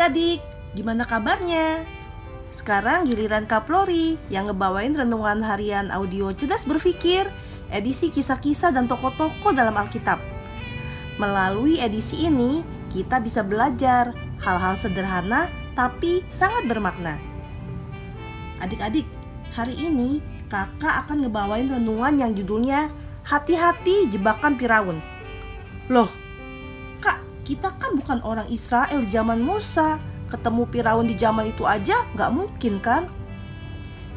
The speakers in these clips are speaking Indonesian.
adik-adik, gimana kabarnya? Sekarang giliran Kak Flori yang ngebawain renungan harian audio cerdas berpikir, edisi kisah-kisah dan tokoh-tokoh dalam Alkitab. Melalui edisi ini, kita bisa belajar hal-hal sederhana tapi sangat bermakna. Adik-adik, hari ini kakak akan ngebawain renungan yang judulnya Hati-hati Jebakan Firaun. Loh, kita kan bukan orang Israel zaman Musa ketemu Firaun di zaman itu aja nggak mungkin kan?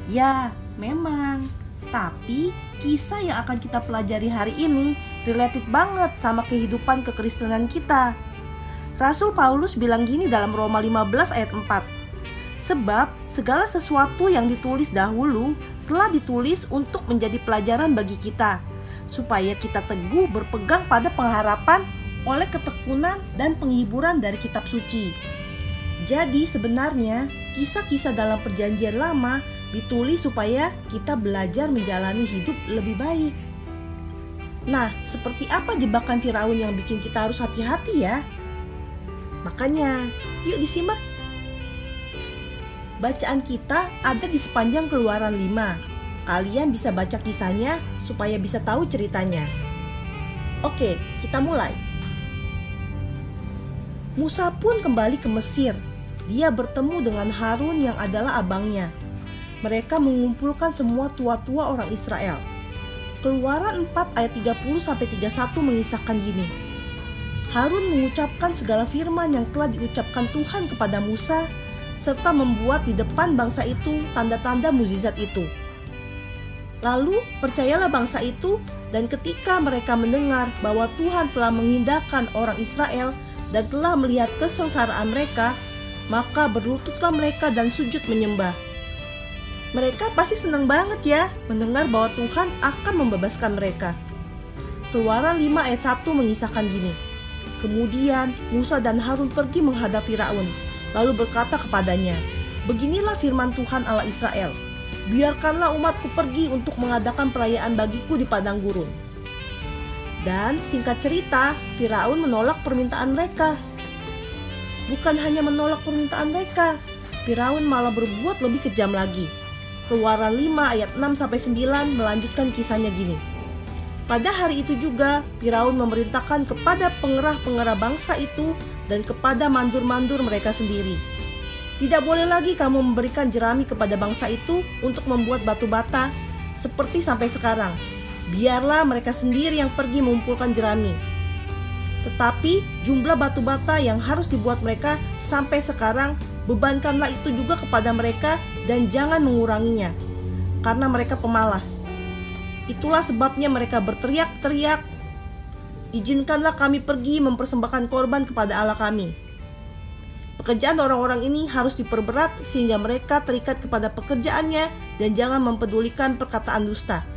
Ya, memang. Tapi kisah yang akan kita pelajari hari ini related banget sama kehidupan kekristenan kita. Rasul Paulus bilang gini dalam Roma 15 ayat 4. Sebab segala sesuatu yang ditulis dahulu telah ditulis untuk menjadi pelajaran bagi kita, supaya kita teguh berpegang pada pengharapan oleh ketekunan dan penghiburan dari kitab suci. Jadi sebenarnya kisah-kisah dalam perjanjian lama ditulis supaya kita belajar menjalani hidup lebih baik. Nah, seperti apa jebakan Firaun yang bikin kita harus hati-hati ya? Makanya, yuk disimak. Bacaan kita ada di sepanjang keluaran 5. Kalian bisa baca kisahnya supaya bisa tahu ceritanya. Oke, kita mulai. Musa pun kembali ke Mesir dia bertemu dengan Harun yang adalah abangnya. Mereka mengumpulkan semua tua-tua orang Israel. Keluaran 4 ayat 30 sampai 31 mengisahkan gini. Harun mengucapkan segala firman yang telah diucapkan Tuhan kepada Musa serta membuat di depan bangsa itu tanda-tanda mukjizat itu. Lalu percayalah bangsa itu dan ketika mereka mendengar bahwa Tuhan telah mengindahkan orang Israel dan telah melihat kesengsaraan mereka, maka berlututlah mereka dan sujud menyembah. Mereka pasti senang banget ya mendengar bahwa Tuhan akan membebaskan mereka. Keluaran 5 ayat 1 mengisahkan gini. Kemudian Musa dan Harun pergi menghadap Firaun, lalu berkata kepadanya, Beginilah firman Tuhan Allah Israel, biarkanlah umatku pergi untuk mengadakan perayaan bagiku di padang gurun. Dan singkat cerita, Firaun menolak permintaan mereka bukan hanya menolak permintaan mereka, Firaun malah berbuat lebih kejam lagi. Keluaran 5 ayat 6 sampai 9 melanjutkan kisahnya gini. Pada hari itu juga Firaun memerintahkan kepada pengerah-pengerah bangsa itu dan kepada mandur-mandur mereka sendiri. Tidak boleh lagi kamu memberikan jerami kepada bangsa itu untuk membuat batu bata seperti sampai sekarang. Biarlah mereka sendiri yang pergi mengumpulkan jerami tetapi jumlah batu bata yang harus dibuat mereka sampai sekarang bebankanlah itu juga kepada mereka dan jangan menguranginya karena mereka pemalas. Itulah sebabnya mereka berteriak-teriak, "Izinkanlah kami pergi mempersembahkan korban kepada Allah kami." Pekerjaan orang-orang ini harus diperberat sehingga mereka terikat kepada pekerjaannya dan jangan mempedulikan perkataan dusta.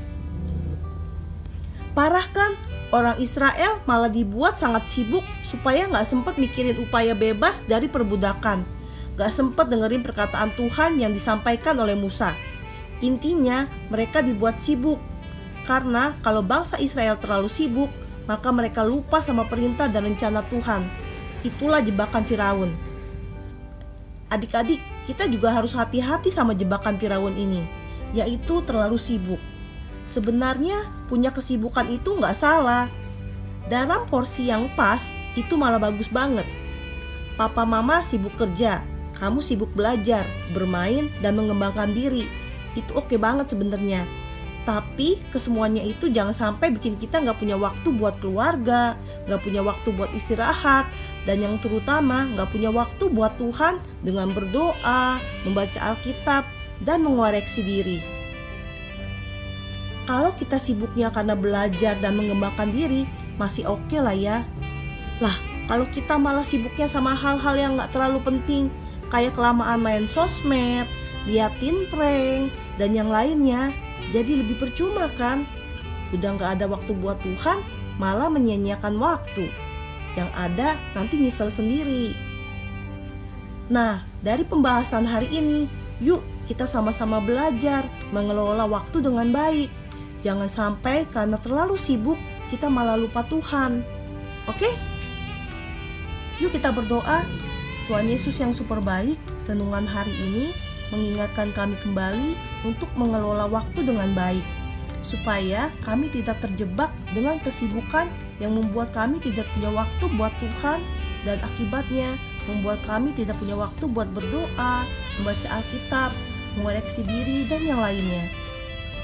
Parah kan Orang Israel malah dibuat sangat sibuk supaya nggak sempat mikirin upaya bebas dari perbudakan. Nggak sempat dengerin perkataan Tuhan yang disampaikan oleh Musa. Intinya mereka dibuat sibuk. Karena kalau bangsa Israel terlalu sibuk, maka mereka lupa sama perintah dan rencana Tuhan. Itulah jebakan Firaun. Adik-adik, kita juga harus hati-hati sama jebakan Firaun ini, yaitu terlalu sibuk. Sebenarnya punya kesibukan itu nggak salah. Dalam porsi yang pas itu malah bagus banget. Papa mama sibuk kerja, kamu sibuk belajar, bermain, dan mengembangkan diri. Itu oke banget sebenarnya. Tapi kesemuanya itu jangan sampai bikin kita nggak punya waktu buat keluarga, nggak punya waktu buat istirahat, dan yang terutama nggak punya waktu buat Tuhan dengan berdoa, membaca Alkitab, dan mengoreksi diri. Kalau kita sibuknya karena belajar dan mengembangkan diri, masih oke okay lah ya. Lah, kalau kita malah sibuknya sama hal-hal yang gak terlalu penting, kayak kelamaan main sosmed, liatin prank, dan yang lainnya, jadi lebih percuma kan? Udah gak ada waktu buat Tuhan, malah menyia-nyiakan waktu. Yang ada nanti nyesel sendiri. Nah, dari pembahasan hari ini, yuk kita sama-sama belajar mengelola waktu dengan baik Jangan sampai karena terlalu sibuk kita malah lupa Tuhan. Oke? Yuk kita berdoa. Tuhan Yesus yang super baik, renungan hari ini mengingatkan kami kembali untuk mengelola waktu dengan baik, supaya kami tidak terjebak dengan kesibukan yang membuat kami tidak punya waktu buat Tuhan dan akibatnya membuat kami tidak punya waktu buat berdoa, membaca Alkitab, mengoreksi diri, dan yang lainnya.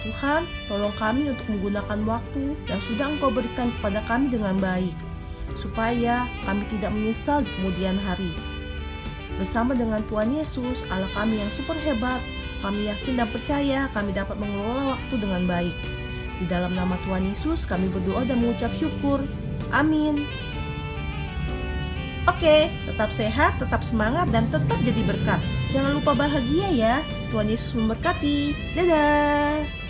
Tuhan, tolong kami untuk menggunakan waktu yang sudah Engkau berikan kepada kami dengan baik, supaya kami tidak menyesal di kemudian hari. Bersama dengan Tuhan Yesus, Allah kami yang super hebat, kami yakin dan percaya kami dapat mengelola waktu dengan baik. Di dalam nama Tuhan Yesus, kami berdoa dan mengucap syukur. Amin. Oke, tetap sehat, tetap semangat, dan tetap jadi berkat. Jangan lupa bahagia ya. Tuhan Yesus memberkati. Dadah.